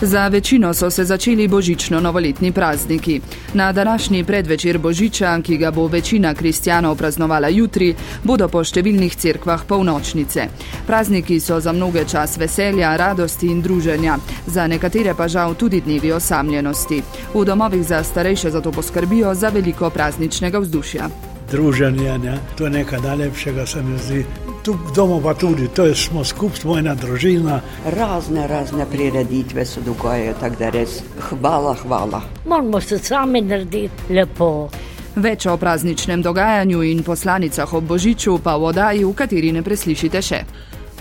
Za večino so se začeli božično-novoletni prazniki. Na današnji predvečer božiča, ki ga bo večina kristjanov praznovala jutri, bodo po številnih cerkvah polnočnice. Prazniki so za mnoge čas veselja, radosti in druženja, za nekatere pa žal tudi dnevi osamljenosti. V domovih za starejše zato poskrbijo za veliko prazničnega vzdušja. Druženje, ne? to je nekaj najlepšega, se mi zdi tu doma pa tudi, to je smo skupaj, moja družina. Razne, razne prireditve se dogajajo, tako da res hvala, hvala. Moramo se sami narediti lepo. Več o prazničnem dogajanju in poslanicah ob Božiču pa v oddaji, v kateri ne preslišite še.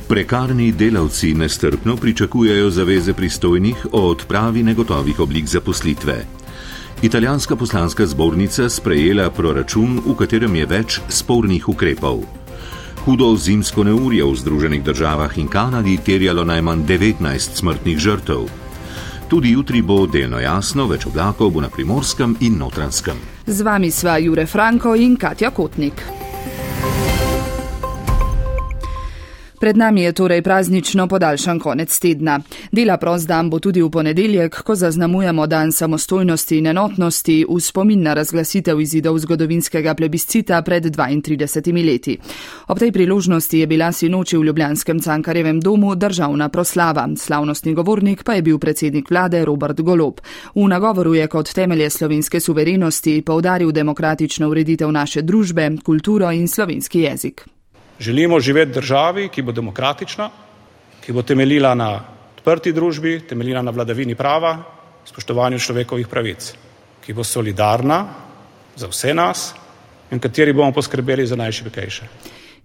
Prekarni delavci nestrpno pričakujejo zaveze pristojnih o odpravi negotovih oblik zaposlitve. Italijanska poslanska zbornica sprejela proračun, v katerem je več spornih ukrepov. Hudo zimsko neurje v Združenih državah in Kanadi terjalo najmanj 19 smrtnih žrtev. Tudi jutri bo delno jasno, več oblakov bo na primorskem in notranskem. Z vami sva Jure Franko in Katja Kotnik. Pred nami je torej praznično podaljšan konec tedna. Dela prost dan bo tudi v ponedeljek, ko zaznamujemo dan samostojnosti in enotnosti v spomin na razglasitev izidov zgodovinskega plebiscita pred 32 leti. Ob tej priložnosti je bila sinoči v Ljubljanskem cankarjevem domu državna proslava. Slavnostni govornik pa je bil predsednik vlade Robert Golob. V nagovoru je kot temelje slovenske suverenosti povdaril demokratično ureditev naše družbe, kulturo in slovenski jezik. Želimo živeti v državi, ki bo demokratična, ki bo temeljila na odprti družbi, temeljila na vladavini prava, spoštovanju človekovih pravic, ki bo solidarna za vse nas in kateri bomo poskrbeli za najšipkejše.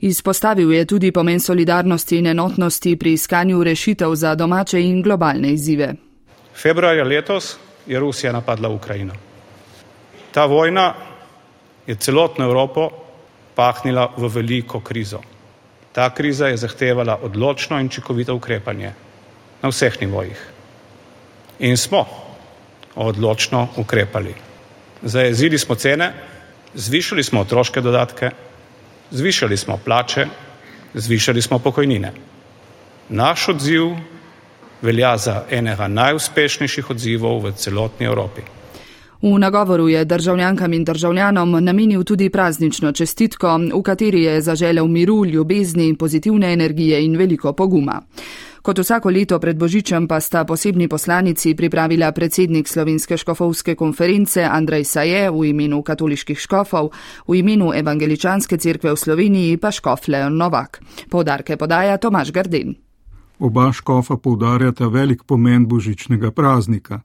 Izpostavil je tudi pomen solidarnosti in enotnosti pri iskanju rešitev za domače in globalne izzive. Februarja letos je Rusija napadla Ukrajino. Ta vojna je celotno Evropo pahnila v veliko krizo. Ta kriza je zahtevala odločno in čikovito ukrepanje na vseh nivojih. In smo odločno ukrepali. Zajezili smo cene, zvišali smo otroške dodatke, zvišali smo plače, zvišali smo pokojnine. Naš odziv velja za enega najuspešnejših odzivov v celotni Evropi. V nagovoru je državljankam in državljanom namenil tudi praznično čestitko, v kateri je zaželel miru, ljubezni, pozitivne energije in veliko poguma. Kot vsako leto pred Božičem pa sta posebni poslanici pripravila predsednik Slovenske škofovske konference Andrej Saje v imenu katoliških škofov, v imenu Evangeličanske cerkve v Sloveniji pa škof Leon Novak. Povdarke podaja Tomaš Garden. Oba škofa poudarjata velik pomen božičnega praznika.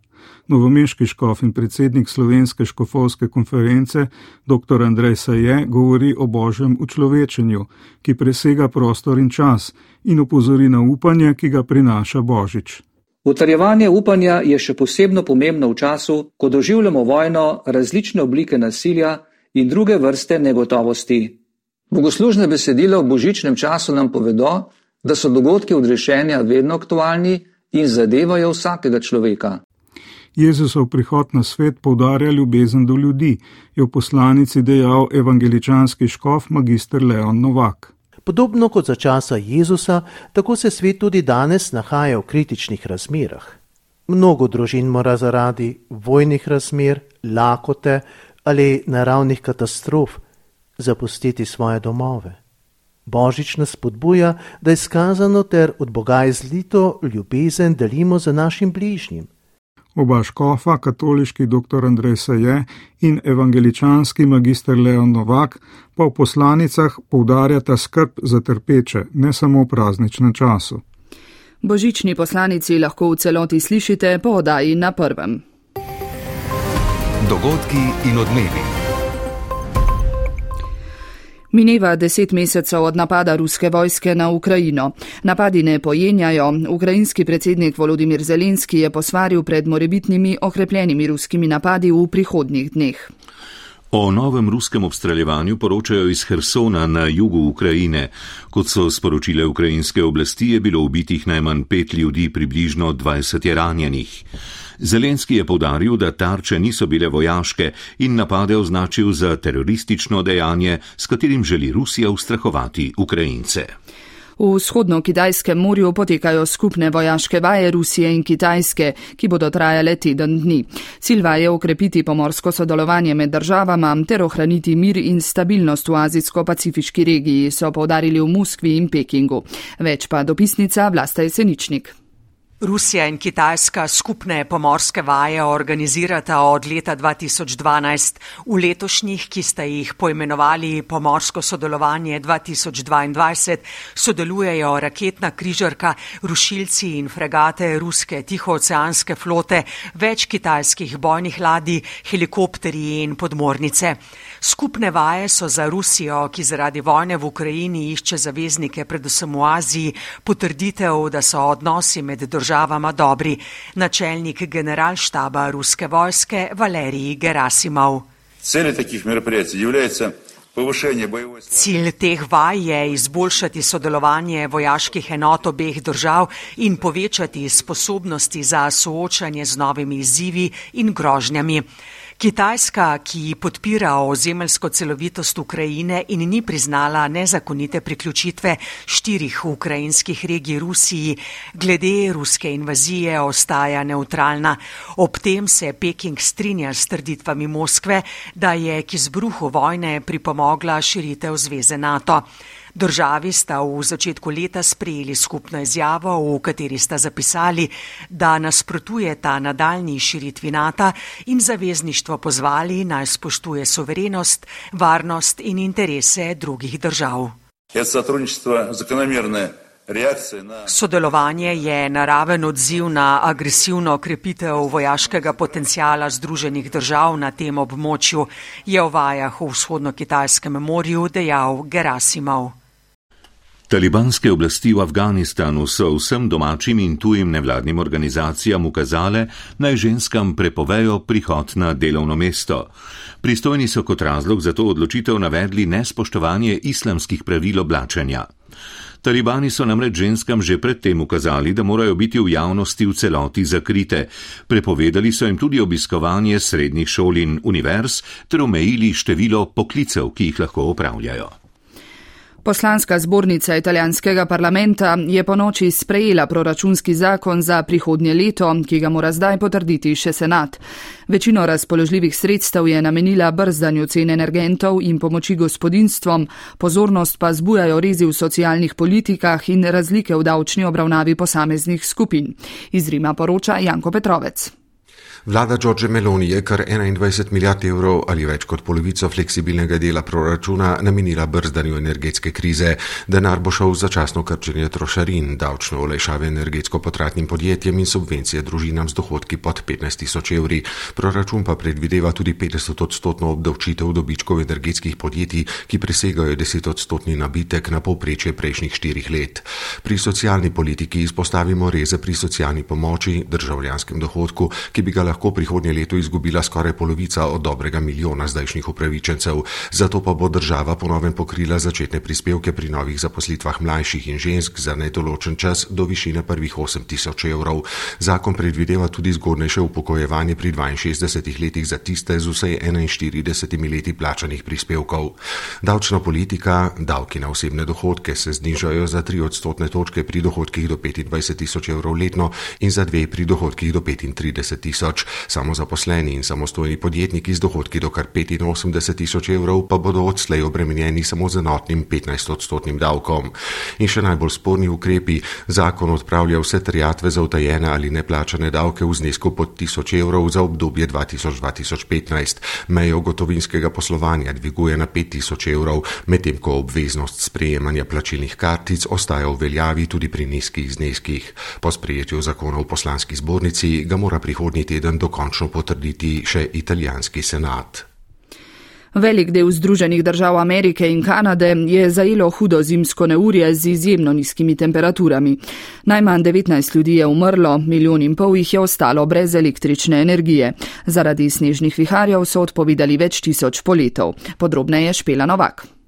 Novomeški škof in predsednik Slovenske škofovske konference dr. Andrej Saje govori o božjem učlovečenju, ki presega prostor in čas in upozori na upanje, ki ga prinaša božič. Utrjevanje upanja je še posebno pomembno v času, ko doživljamo vojno, različne oblike nasilja in druge vrste negotovosti. Bogoslužne besedile v božičnem času nam povedo, da so dogodki odrešenja vedno aktualni in zadevajo vsakega človeka. Jezusov prihod na svet poudarja ljubezen do ljudi, je v poslanici dejal evangeličanski škof magistr Leon Novak. Podobno kot za časa Jezusa, tako se svet tudi danes nahaja v kritičnih razmerah. Mnogo družin mora zaradi vojnih razmer, lakote ali naravnih katastrof zapustiti svoje domove. Božič nas spodbuja, da je skazano ter od Boga izlito ljubezen delimo za našim bližnjim. Oba škofa, katoliški dr. Andrej Saje in evangeličanski magistr Leon Novak, pa v poslanicah poudarjata skrb za trpeče, ne samo v prazničnem času. Božični poslanici lahko v celoti slišite po oddaji na prvem. Dogodki in odmevi. Mineva deset mesecev od napada ruske vojske na Ukrajino. Napadi ne pojenjajo. Ukrajinski predsednik Volodimir Zelenski je posvaril pred morebitnimi okrepljenimi ruskimi napadi v prihodnjih dneh. O novem ruskem obstreljevanju poročajo iz Hersona na jugu Ukrajine. Kot so sporočile ukrajinske oblasti, je bilo ubitih najmanj pet ljudi, približno 20 je ranjenih. Zelenski je povdaril, da tarče niso bile vojaške in napade označil za teroristično dejanje, s katerim želi Rusija ustrahovati Ukrajince. V vzhodno-kitajskem morju potekajo skupne vojaške vaje Rusije in Kitajske, ki bodo trajale teden dni. Cilj je ukrepiti pomorsko sodelovanje med državama ter ohraniti mir in stabilnost v azijsko-pacifiški regiji, so povdarili v Moskvi in Pekingu. Več pa dopisnica Vlasta Jeseničnik. Rusija in Kitajska skupne pomorske vaje organizirata od leta 2012. V letošnjih, ki sta jih poimenovali Pomorsko sodelovanje 2022, sodelujejo raketna križarka, rušilci in fregate ruske tihooceanske flote, več kitajskih bojnih ladij, helikopteri in podmornice. Skupne vaje so za Rusijo, ki zaradi vojne v Ukrajini išče zaveznike predvsem v Aziji, potrditev, da so odnosi med državami državama dobri, načelnik generalštaba ruske vojske Valerij Gerasimov. Cilj teh vaj je izboljšati sodelovanje vojaških enot obeh držav in povečati sposobnosti za soočanje z novimi izzivi in grožnjami. Kitajska, ki podpira ozemeljsko celovitost Ukrajine in ni priznala nezakonite priključitve štirih ukrajinskih regij Rusiji, glede ruske invazije ostaja neutralna. Ob tem se Peking strinja s trditvami Moskve, da je k izbruhu vojne pripomogla širitev zveze NATO. Državi sta v začetku leta sprejeli skupno izjavo, v kateri sta zapisali, da nasprotujeta nadaljni širitvi NATO in zavezništvo pozvali naj spoštuje soverenost, varnost in interese drugih držav. Sodelovanje je naraven odziv na agresivno krepitev vojaškega potencijala Združenih držav na tem območju, je o vajah v vzhodno-kitajskem morju dejal Gerasimov. Talibanske oblasti v Afganistanu so vsem domačim in tujim nevladnim organizacijam ukazale, naj ženskam prepovejo prihod na delovno mesto. Pristojni so kot razlog za to odločitev navedli nespoštovanje islamskih pravil oblačenja. Talibani so namreč ženskam že predtem ukazali, da morajo biti v javnosti v celoti zakrite. Prepovedali so jim tudi obiskovanje srednjih šol in univerz ter omejili število poklicev, ki jih lahko upravljajo. Poslanska zbornica italijanskega parlamenta je po noči sprejela proračunski zakon za prihodnje leto, ki ga mora zdaj potrditi še senat. Večino razpoložljivih sredstev je namenila brzdanju cen energentov in pomoči gospodinstvom, pozornost pa zbujajo rezi v socialnih politikah in razlike v davčni obravnavi posameznih skupin. Iz Rima poroča Janko Petrovec. Vlada Đorđe Meloni je kar 21 milijard evrov ali več kot polovico fleksibilnega dela proračuna namenila brzdanju energetske krize. Denar bo šel za začasno krčenje trošarin, davčno olajšave energetsko potratnim podjetjem in subvencije družinam z dohodki pod 15 tisoč evri. Proračun pa predvideva tudi 50 odstotno obdavčitev dobičkov energetskih podjetij, ki presegajo 10 odstotni nabitek na povprečje prejšnjih štirih let. Pri socialni politiki izpostavimo reze pri socialni pomoči, državljanskem dohodku, ki bi ga lahko lahko prihodnje leto izgubila skoraj polovica od dobrega milijona zdajšnjih upravičencev, zato pa bo država ponovem pokrila začetne prispevke pri novih zaposlitvah mlajših in žensk za nedoločen čas do višine prvih 8 tisoč evrov. Zakon predvideva tudi zgodnejše upokojevanje pri 62 letih za tiste z vsej 41 leti plačanih prispevkov. Davčna politika, davki na osebne dohodke se znižajo za 3 odstotne točke pri dohodkih do 25 tisoč evrov letno in za 2 pri dohodkih do 35 tisoč samozaposleni in samostojni podjetniki z dohodki do kar 85 tisoč evrov pa bodo odslej obremenjeni samo z enotnim 15 odstotnim davkom. In še najbolj sporni ukrepi, zakon odpravlja vse terjatve za utajene ali neplačane davke v znesku pod 1000 evrov za obdobje 2000-2015, mejo gotovinskega poslovanja dviguje na 5000 evrov, medtem ko obveznost sprejemanja plačilnih kartic ostaja v veljavi tudi pri nizkih zneskih. Po sprejetju zakona v poslanski zbornici ga mora prihodnji teden dokončno potrditi še italijanski senat. Velik del Združenih držav Amerike in Kanade je zajelo hudo zimsko neurje z izjemno nizkimi temperaturami. Najmanj 19 ljudi je umrlo, milijon in pol jih je ostalo brez električne energije. Zaradi snežnih viharjev so odpovedali več tisoč poletov. Podrobneje Špela Novak.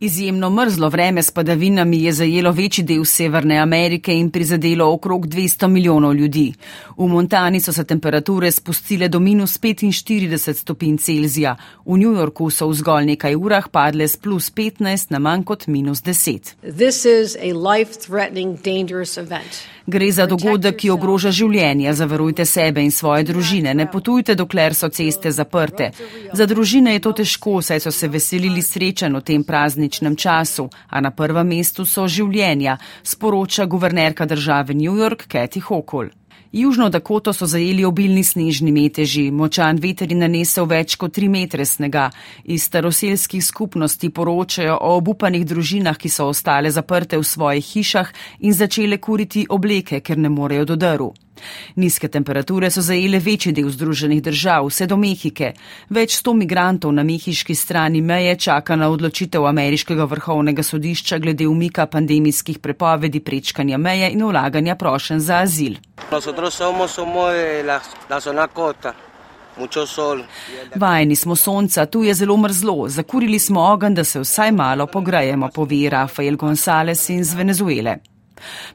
Izjemno mrzlo vreme s padavinami je zajelo večji del Severne Amerike in prizadelo okrog 200 milijonov ljudi. V Montani so se temperature spustile do minus 45 stopinj Celzija, v New Yorku so v zgolj nekaj urah padle z plus 15 na manj kot minus 10. Gre za dogodek, ki ogroža življenje. Zavarujte sebe in svoje družine. Ne potujte, dokler so ceste zaprte. Za družine je to težko, saj so se veselili srečen v tem prazničnem času, a na prvem mestu so življenja, sporoča guvernerka države New York Kathy Hochul. Južno Dakoto so zajeli obilni snežni meteži, močan veter je nanesel več kot tri metre snega. Iz staroselskih skupnosti poročajo o obupanih družinah, ki so ostale zaprte v svojih hišah in začele kuriti obleke, ker ne morejo do drv. Nizke temperature so zajele večji del Združenih držav, vse do Mehike. Več sto migrantov na mehiški strani meje čaka na odločitev ameriškega vrhovnega sodišča glede umika pandemijskih prepovedi prečkanja meje in vlaganja prošen za azil. Vajeni smo sonca, tu je zelo mrzlo, zakurili smo ogen, da se vsaj malo pogrejemo, pove Rafael González iz Venezuele.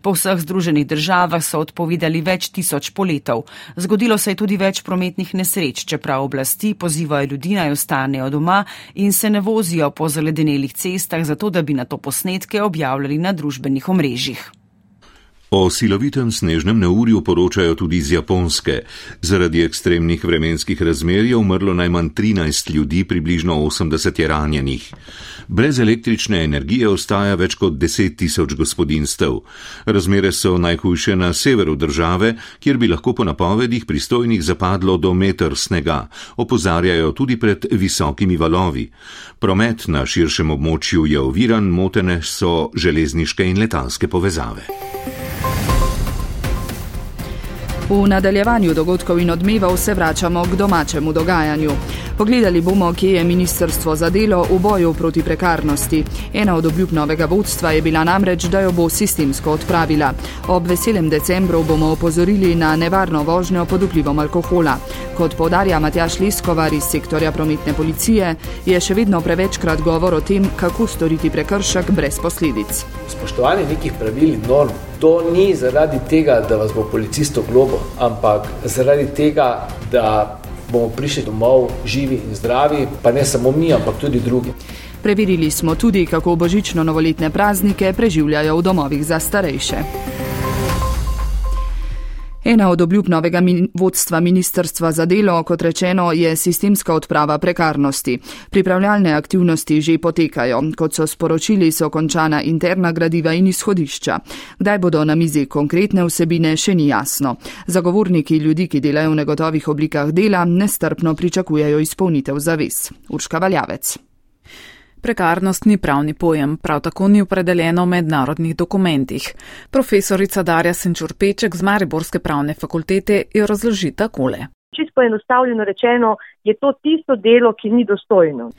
Po vseh združenih državah so odpovedali več tisoč poletov. Zgodilo se je tudi več prometnih nesreč, čeprav oblasti pozivajo ljudi naj ostanejo doma in se ne vozijo po zaledenelih cestah, zato da bi na to posnetke objavljali na družbenih omrežjih. O silovitem snežnem neurju poročajo tudi iz Japonske. Zaradi ekstremnih vremenskih razmer je umrlo najmanj 13 ljudi, približno 80 je ranjenih. Brez električne energije ostaja več kot 10 tisoč gospodinstv. Razmere so najhujše na severu države, kjer bi lahko po napovedih pristojnih zapadlo do metr snega. Opozarjajo tudi pred visokimi valovi. Promet na širšem območju je oviran, motene so železniške in letalske povezave. V nadaljevanju dogodkov in odmevov se vračamo k domačemu dogajanju. Pogledali bomo, kje je Ministrstvo za delo v boju proti prekarnosti. Ena od obljub novega vodstva je bila namreč, da jo bo sistemsko odpravila. Ob veselem decembru bomo opozorili na nevarno vožnjo pod vplivom alkohola. Kot povdarja Matjaš Leskovar iz sektorja prometne policije, je še vedno prevečkrat govor o tem, kako storiti prekršek brez posledic. Spoštovanje nekih pravil in norm. To ni zaradi tega, da vas bo policist oglobo, ampak zaradi tega, da bomo prišli domov živi in zdravi, pa ne samo mi, ampak tudi drugi. Preverili smo tudi, kako božično-novoletne praznike preživljajo v domovih za starejše. Ena od obljub novega min vodstva Ministrstva za delo, kot rečeno, je sistemska odprava prekarnosti. Pripravljalne aktivnosti že potekajo. Kot so sporočili, so končana interna gradiva in izhodišča. Kdaj bodo na mizi konkretne vsebine, še ni jasno. Zagovorniki ljudi, ki delajo v negotovih oblikah dela, nestrpno pričakujejo izpolnitev zavez. Urška Valjavec. Prekarnost ni pravni pojem, prav tako ni opredeljeno v mednarodnih dokumentih. Profesorica Darja Senčurpeček z Mariborske pravne fakultete jo razloži takole. Čisto poenostavljeno rečeno, je to tisto delo, ki ni dostojno.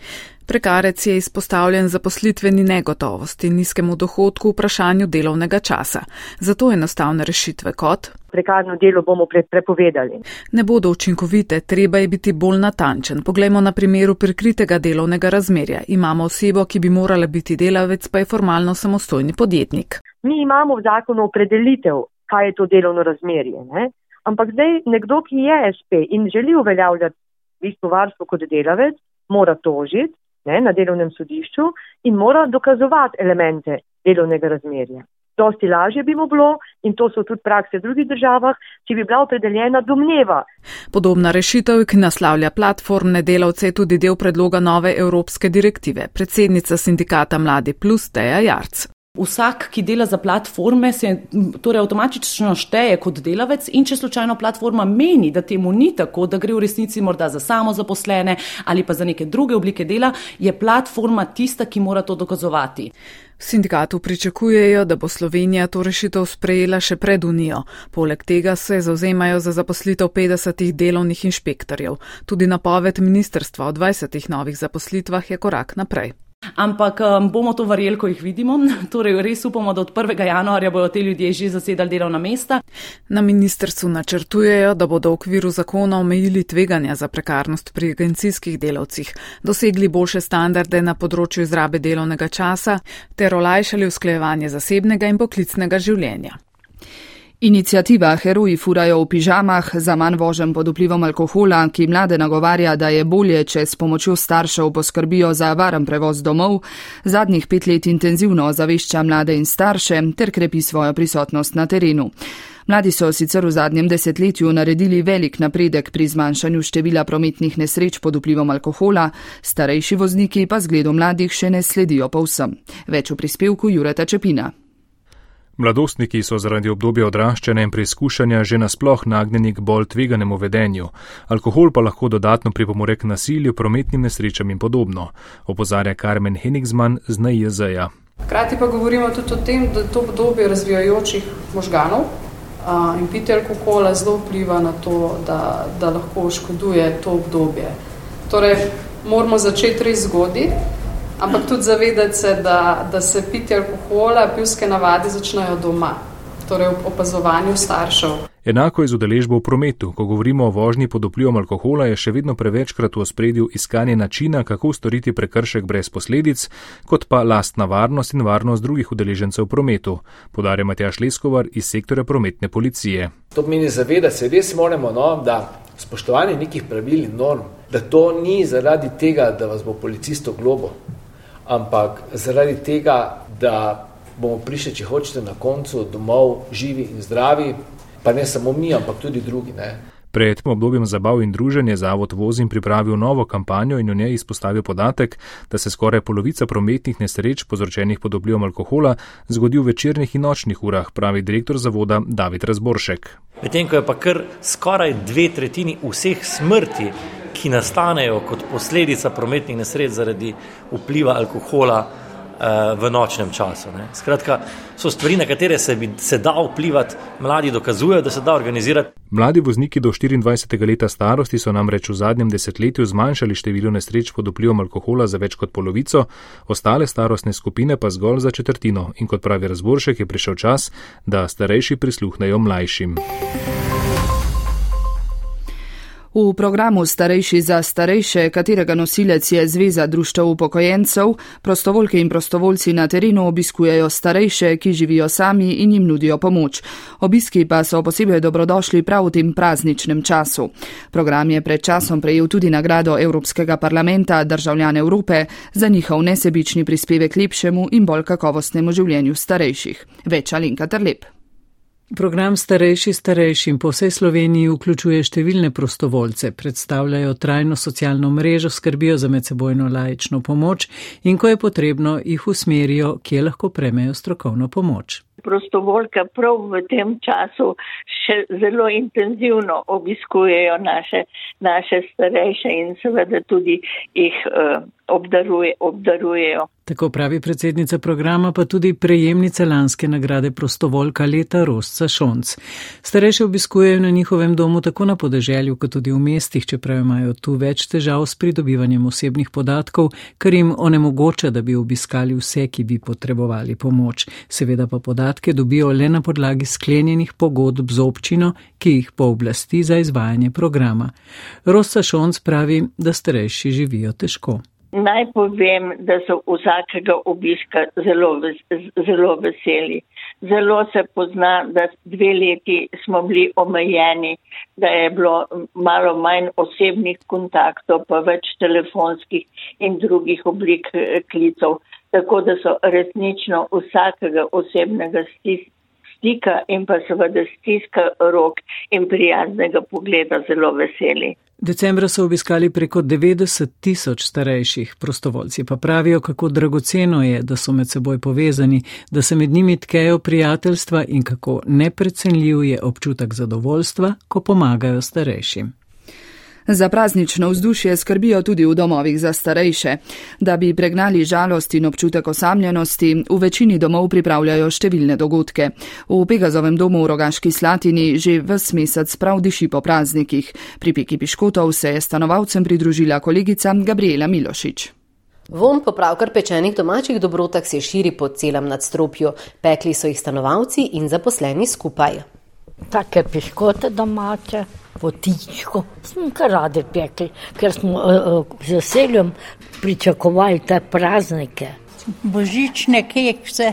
Prekarec je izpostavljen zaposlitveni negotovosti, nizkemu dohodku, vprašanju delovnega časa. Zato enostavne rešitve kot. Prekarno delo bomo pre prepovedali. Ne bodo učinkovite, treba je biti bolj natančen. Poglejmo na primeru prikritega delovnega razmerja. Imamo osebo, ki bi morala biti delavec, pa je formalno samostojni podjetnik. Mi imamo v zakonu opredelitev, kaj je to delovno razmerje. Ne? Ampak zdaj nekdo, ki je SP in želi uveljavljati bistvo varstvo kot delavec, mora tožiti ne, na delovnem sodišču in mora dokazovati elemente delovnega razmerja. Dosti lažje bi mu bilo in to so tudi prakse v drugih državah, če bi bila opredeljena domneva. Podobna rešitev, ki naslavlja platformne delavce, je tudi del predloga nove evropske direktive. Predsednica sindikata Mladi Plus Teja Jarc. Vsak, ki dela za platforme, se torej avtomatično šteje kot delavec in če slučajno platforma meni, da temu ni tako, da gre v resnici morda za samozaposlene ali pa za neke druge oblike dela, je platforma tista, ki mora to dokazovati. V sindikatu pričakujejo, da bo Slovenija to rešitev sprejela še pred Unijo. Poleg tega se zauzemajo za zaposlitev 50 delovnih inšpektorjev. Tudi napoved ministerstva o 20 novih zaposlitvah je korak naprej. Ampak um, bomo to verjeli, ko jih vidimo. Torej, res upamo, da od 1. januarja bodo te ljudje že zasedali delovna mesta. Na ministrstvu načrtujejo, da bodo v okviru zakona omejili tveganja za prekarnost pri agencijskih delavcih, dosegli boljše standarde na področju izrabe delovnega časa ter olajšali usklejevanje zasebnega in poklicnega življenja. Inicijativa Heroji furajo v pižamah za manj vožen pod vplivom alkohola, ki mlade nagovarja, da je bolje, če s pomočjo staršev poskrbijo za varen prevoz domov, zadnjih pet let intenzivno ozavešča mlade in starše ter krepi svojo prisotnost na terenu. Mladi so sicer v zadnjem desetletju naredili velik napredek pri zmanjšanju števila prometnih nesreč pod vplivom alkohola, starejši vozniki pa zgledu mladih še ne sledijo povsem. Več v prispevku Jureta Čepina. Mladostniki so zaradi obdobja odraščanja in preizkušanja že nasploh nagnjeni k bolj tveganemu vedenju. Alkohol pa lahko dodatno pripomore k nasilju, prometnim nesrečam in podobno, opozarja Carmen Henigsman z NIJZ-ja. Hkrati pa govorimo tudi o tem, da to obdobje razvijajočih možganov a, in pitje alkohola zelo vpliva na to, da, da lahko škoduje to obdobje. Torej, moramo začeti res zgoditi ampak tudi zavedati se, da, da se pitje alkohola, pivske navade začnejo doma, torej v opazovanju staršev. Enako je z udeležbo v prometu. Ko govorimo o vožnji pod vplivom alkohola, je še vedno prevečkrat v ospredju iskanje načina, kako storiti prekršek brez posledic, kot pa lastna varnost in varnost drugih udeležencev v prometu, podarja Matjaš Leskovar iz sektora prometne policije. To pomeni zavedati se, res moramo, no, da spoštovanje nekih pravil in norm, da to ni zaradi tega, da vas bo policist oglobo, ampak zaradi tega, da bomo prišli, če hočete, na koncu domov živi in zdravi, pa ne samo mi, ampak tudi drugi. Ne. Pred obdobjem zabav in druženja Zavod Vozim pripravil novo kampanjo in v njej izpostavil podatek, da se skoraj polovica prometnih nesreč povzročenih pod vplivom alkohola zgodi v večernih in nočnih urah, pravi direktor zavoda David Razboršek. Medtem ko je pa kar skoraj dve tretjini vseh smrti ki nastanejo kot posledica prometnih nesreč zaradi vpliva alkohola uh, v nočnem času. Ne. Skratka, so stvari, na katere se, bi, se da vplivati, mladi dokazujejo, da se da organizirati. Mladi vozniki do 24. leta starosti so namreč v zadnjem desetletju zmanjšali število nesreč pod vplivom alkohola za več kot polovico, ostale starostne skupine pa zgolj za četrtino in kot pravi razboršek je prišel čas, da starejši prisluhnejo mlajšim. V programu Starejši za starejše, katerega nosilec je Zveza društev upokojencev, prostovoljke in prostovoljci na terenu obiskujejo starejše, ki živijo sami in jim nudijo pomoč. Obiski pa so posebej dobrodošli prav v tem prazničnem času. Program je pred časom prejel tudi nagrado Evropskega parlamenta državljane Evrope za njihov nesebični prispevek lepšemu in bolj kakovostnemu življenju starejših. Več Alinka Trlep. Program Starejši starejšim po vsej Sloveniji vključuje številne prostovoljce, predstavljajo trajno socialno mrežo, skrbijo za medsebojno lajično pomoč in ko je potrebno, jih usmerijo, kje lahko premejo strokovno pomoč. Prostovoljke prav v tem času še zelo intenzivno obiskujejo naše, naše starejše in seveda tudi jih uh, obdaruje, obdarujejo. Tako pravi predsednica programa, pa tudi prejemnica lanske nagrade prostovoljka leta Rosca Šonc. Starejše obiskujejo na njihovem domu tako na podeželju, kot tudi v mestih, čeprav imajo tu več težav s pridobivanjem osebnih podatkov, kar jim onemogoča, da bi obiskali vse, ki bi potrebovali pomoč. Seveda pa podatke dobijo le na podlagi sklenjenih pogodb z občino, ki jih pooblasti za izvajanje programa. Rosca Šonc pravi, da starejši živijo težko. Naj povem, da so vsakega obiska zelo, zelo veseli. Zelo se pozna, da dve leti smo bili omejeni, da je bilo malo manj osebnih kontaktov, pa več telefonskih in drugih oblik eh, klicov. Tako da so resnično vsakega osebnega stika in pa seveda stiska rok in prijaznega pogleda zelo veseli. Decembra so obiskali preko 90 tisoč starejših, prostovoljci pa pravijo, kako dragoceno je, da so med seboj povezani, da se med njimi tkejo prijateljstva in kako neprecenljiv je občutek zadovoljstva, ko pomagajo starejšim. Za praznično vzdušje skrbijo tudi v domovih za starejše. Da bi pregnali žalost in občutek osamljenosti, v večini domov pripravljajo številne dogodke. V Pegazovem domu v Rogaški Slatini že ves mesec prav diši po praznikih. Pri Peki Piškotov se je stanovalcem pridružila kolegica Gabriela Milošič. Von po pravkar pečenih domačih dobrotah se širi po celem nadstropju. Pekli so jih stanovalci in zaposleni skupaj. Take piškote domače potičko. Smo kar radi pekli, ker smo uh, z veseljem pričakovali te praznike. Božične kekse.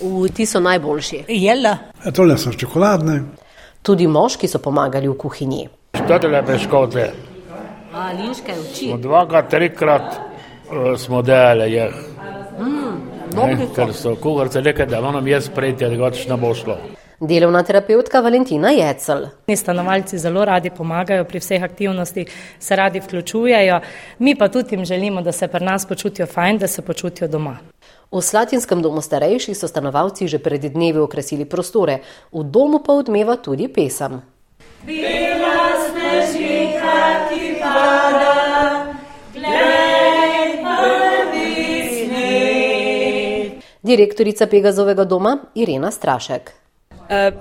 V ti so najboljši. Jela. E, tole so čokoladne. Tudi moški so pomagali v kuhinji. Štotele peškote. Alinške oči. Dvakrat, trikrat uh, smo delali jih. Mm, ker so kuharce rekli, da moram jaz prejti, da goč ne bo šlo. Delovna terapeutka Valentina Jecel. Stanovalci zelo radi pomagajo pri vseh aktivnostih, se radi vključujejo, mi pa tudi jim želimo, da se pri nas počutijo fajn, da se počutijo doma. V Slatinskem domu starejših so stanovalci že pred dnevi okrasili prostore, v domu pa odmeva tudi pesem. Bila snežnika, ki pada. Direktorica Pegazovega doma Irena Strašek.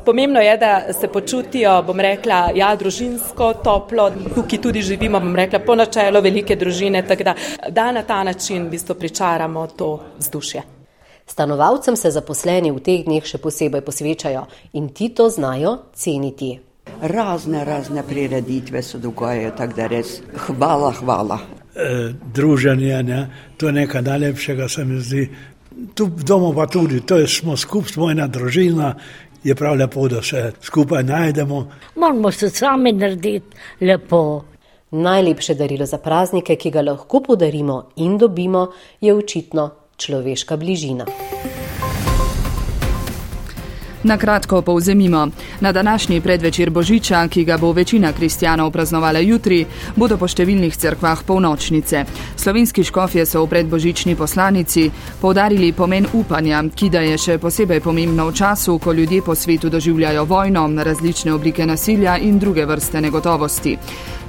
Pomembno je, da se počutijo, bom rekla, ja, družinsko, toplo. Tukaj tudi živimo, bom rekla, po načelu velike družine, tako da, da na ta način v bistvu pričaramo to vzdušje. Stanovalcem se zaposleni v teh dneh še posebej posvečajo in ti to znajo ceniti. Razne, razne prireditve se dogajajo, tako da res hvala, hvala. E, druženje, ne? to je nekaj najlepšega, se mi zdi. Tu doma pa tudi, to je smo skupaj, smo ena družina, je prav lepo, da se skupaj najdemo. Moramo se sami narediti lepo. Najlepše darilo za praznike, ki ga lahko podarimo in dobimo, je očitno človeška bližina. Na kratko povzemimo. Na današnji predvečer Božiča, ki ga bo večina kristjanov praznovala jutri, bodo po številnih cerkvah polnočnice. Slovenski škofje so v predbožični poslanici povdarili pomen upanja, ki da je še posebej pomembno v času, ko ljudje po svetu doživljajo vojno, različne oblike nasilja in druge vrste negotovosti.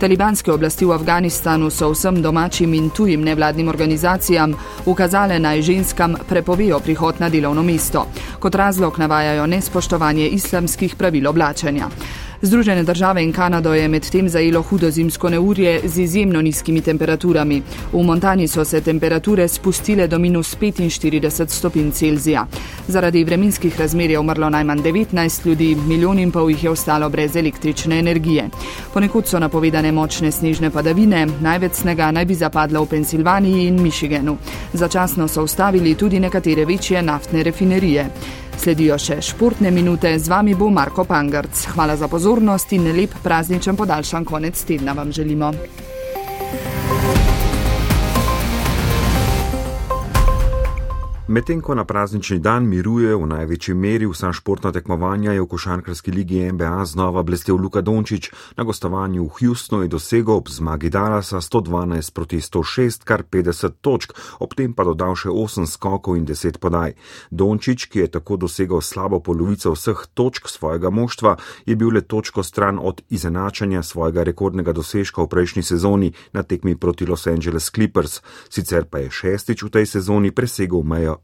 Talibanske oblasti v Afganistanu so vsem domačim in tujim nevladnim organizacijam ukazale naj ženskam prepovejo prihod na delovno mesto. Kot razlog navajajo nespoštovanje islamskih pravil oblačenja. Združene države in Kanado je medtem zajelo hudo zimsko neurje z izjemno nizkimi temperaturami. V Montani so se temperature spustile do minus 45 stopinj Celzija. Zaradi vremenskih razmer je umrlo najmanj 19 ljudi, milijon in pol jih je ostalo brez električne energije. Ponekod so napovedane močne snežne padavine, največ snega naj bi zapadlo v Pensilvaniji in Michiganu. Začasno so ustavili tudi nekatere večje naftne refinerije. Sledijo še športne minute, z vami bo Marko Pangrc. Hvala za pozornost in lep prazničen podaljšan konec tedna vam želimo. Medtem ko na praznični dan miruje v največji meri vsa športna tekmovanja, je v košarkarski ligi NBA znova blestev Luka Dončić. Na gostovanju v Houstonu je dosegel ob zmagi Dallasa 112 proti 106, kar 50 točk, ob tem pa dodal še 8 skokov in 10 podaj. Dončić, ki je tako dosegel slabo polovico vseh točk svojega moštva, je bil le točko stran od izenačanja svojega rekordnega dosežka v prejšnji sezoni na tekmi proti Los Angeles Clippers. Sicer pa je šestič v tej sezoni presegel mejo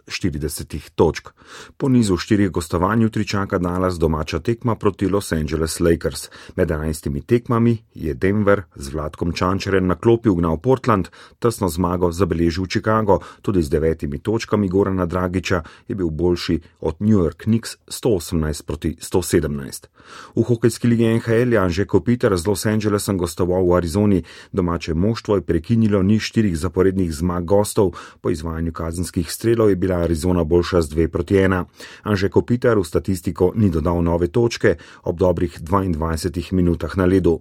40 točk. Po nizu štirih gostovanj jutri čaka Dallas domača tekma proti Los Angeles Lakers. Med 11 tekmami je Denver z Vladkom Čančerem na klopi ugnal Portland, tesno zmago zabeležil Chicago, tudi z devetimi točkami Gorana Dragiča je bil boljši od New York Knicks 118 proti 117. V hokejski ligi NHL je Anže Kopitar z Los Angelesom gostoval v Arizoni, domače moštvo je prekinilo ni štirih zaporednih zmag gostov, po izvajanju kazenskih strelov je bila bila Arizona boljša z 2 proti 1. Anže Kopitar v statistiko ni dodal nove točke ob dobrih 22 minutah na ledu.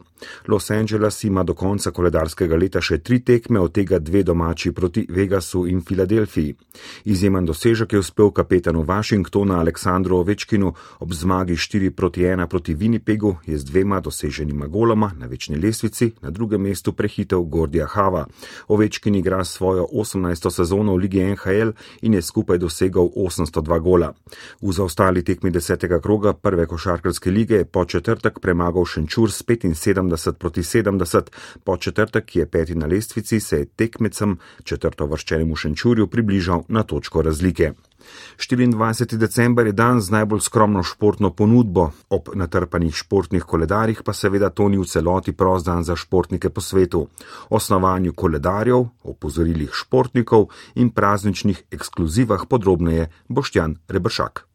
Los Angeles ima do konca koledarskega leta še tri tekme, od tega dve domači proti Vegasu in Filadelfiji. Izjemen dosežek je uspel kapetanu Washingtona Aleksandru Ovečkinu ob zmagi 4 proti 1 proti Winnipegu, je z dvema doseženima goloma na večni lestvici na drugem mestu prehitev Gordija Hava. Ovečkin igra svojo 18. sezono v Ligi NHL in je skupaj dosegal 802 gola. V zaostali tekmi desetega kroga prve košarkarske lige po četrtek premagal Šenčur s 75 proti 70, po četrtek, ki je peti na lestvici, se je tekmecem četrto vrščenemu Šenčurju približal na točko razlike. 24. december je dan z najbolj skromno športno ponudbo, ob natrpanih športnih koledarjih pa seveda to ni v celoti prost dan za športnike po svetu. Osnovanju koledarjev, opozorilih športnikov in prazničnih ekskluzivah podrobneje Boštjan Rebršak.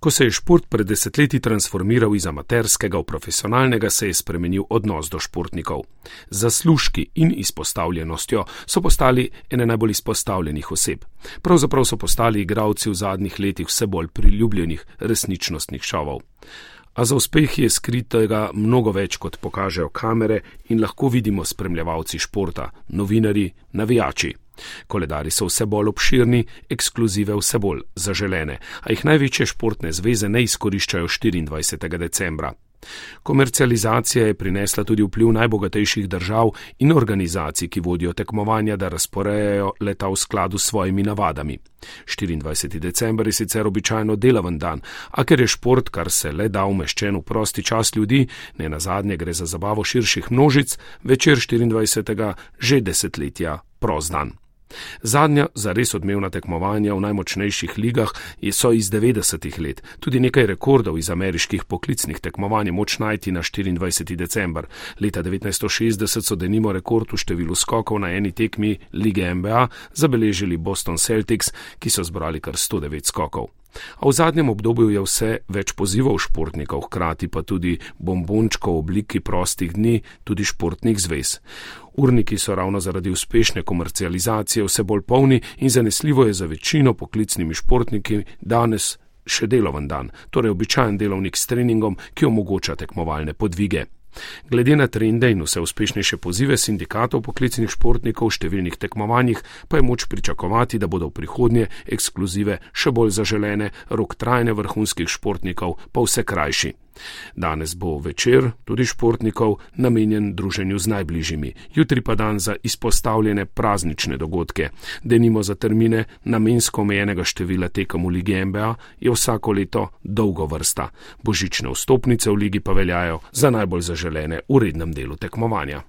Ko se je šport pred desetletji transformiral iz amaterskega v profesionalnega, se je spremenil odnos do športnikov. Zaslužki in izpostavljenostjo so postali ene najbolj izpostavljenih oseb. Pravzaprav so postali igravci v zadnjih letih vse bolj priljubljenih resničnostnih šovov. A za uspeh je skritega mnogo več, kot pokažejo kamere in lahko vidimo spremljevalci športa, novinari, navijači. Koledari so vse bolj obširni, ekskluzive vse bolj zaželene, a jih največje športne zveze ne izkoriščajo 24. decembra. Komercializacija je prinesla tudi vpliv najbogatejših držav in organizacij, ki vodijo tekmovanja, da razporejajo leta v skladu s svojimi navadami. 24. december je sicer običajno delaven dan, a ker je šport, kar se le da umeščen v prosti čas ljudi, ne na zadnje gre za zabavo širših množic, večer 24. že desetletja prost dan. Zadnja zares odmevna tekmovanja v najmočnejših ligah so iz 90-ih let. Tudi nekaj rekordov iz ameriških poklicnih tekmovanj je moč najti na 24. december. Leta 1960 so denimo rekord v številu skokov na eni tekmi lige NBA zabeležili Boston Celtics, ki so zbrali kar 109 skokov. A v zadnjem obdobju je vse več pozivov športnikov, hkrati pa tudi bombončkov v obliki prostih dni, tudi športnih zvez. Urniki so ravno zaradi uspešne komercializacije vse bolj polni in zanesljivo je za večino poklicnimi športniki danes še deloven dan, torej običajen delovnik s treningom, ki omogoča tekmovalne podvige. Glede na trende in vse uspešnejše pozive sindikatov poklicnih športnikov v številnih tekmovanjih, pa je moč pričakovati, da bodo v prihodnje ekskluzive še bolj zaželene, rok trajne vrhunskih športnikov pa vse krajši. Danes bo večer tudi športnikov namenjen druženju z najbližjimi, jutri pa dan za izpostavljene praznične dogodke. Denimo za termine namensko omejenega števila tekem v Ligi NBA je vsako leto dolgo vrsta. Božične vstopnice v ligi pa veljajo za najbolj zaželene v rednem delu tekmovanja.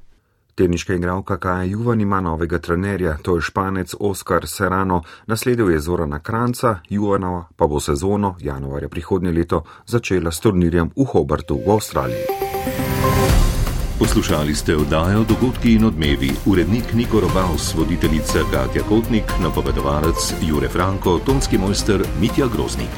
Teniška igralka Kaja Juvan ima novega trenerja, to je španec Oskar Serrano, nasledil je Zorana Kranca, Juvanova pa bo sezono januarja prihodnje leto začela s turnirjem v Hobartu v Avstraliji. Poslušali ste oddajo Dogodki in odmevi, urednik Niko Robaus, voditeljica Katja Kotnik, napovedovalec Jure Franko, tonski mojster Mitja Groznik.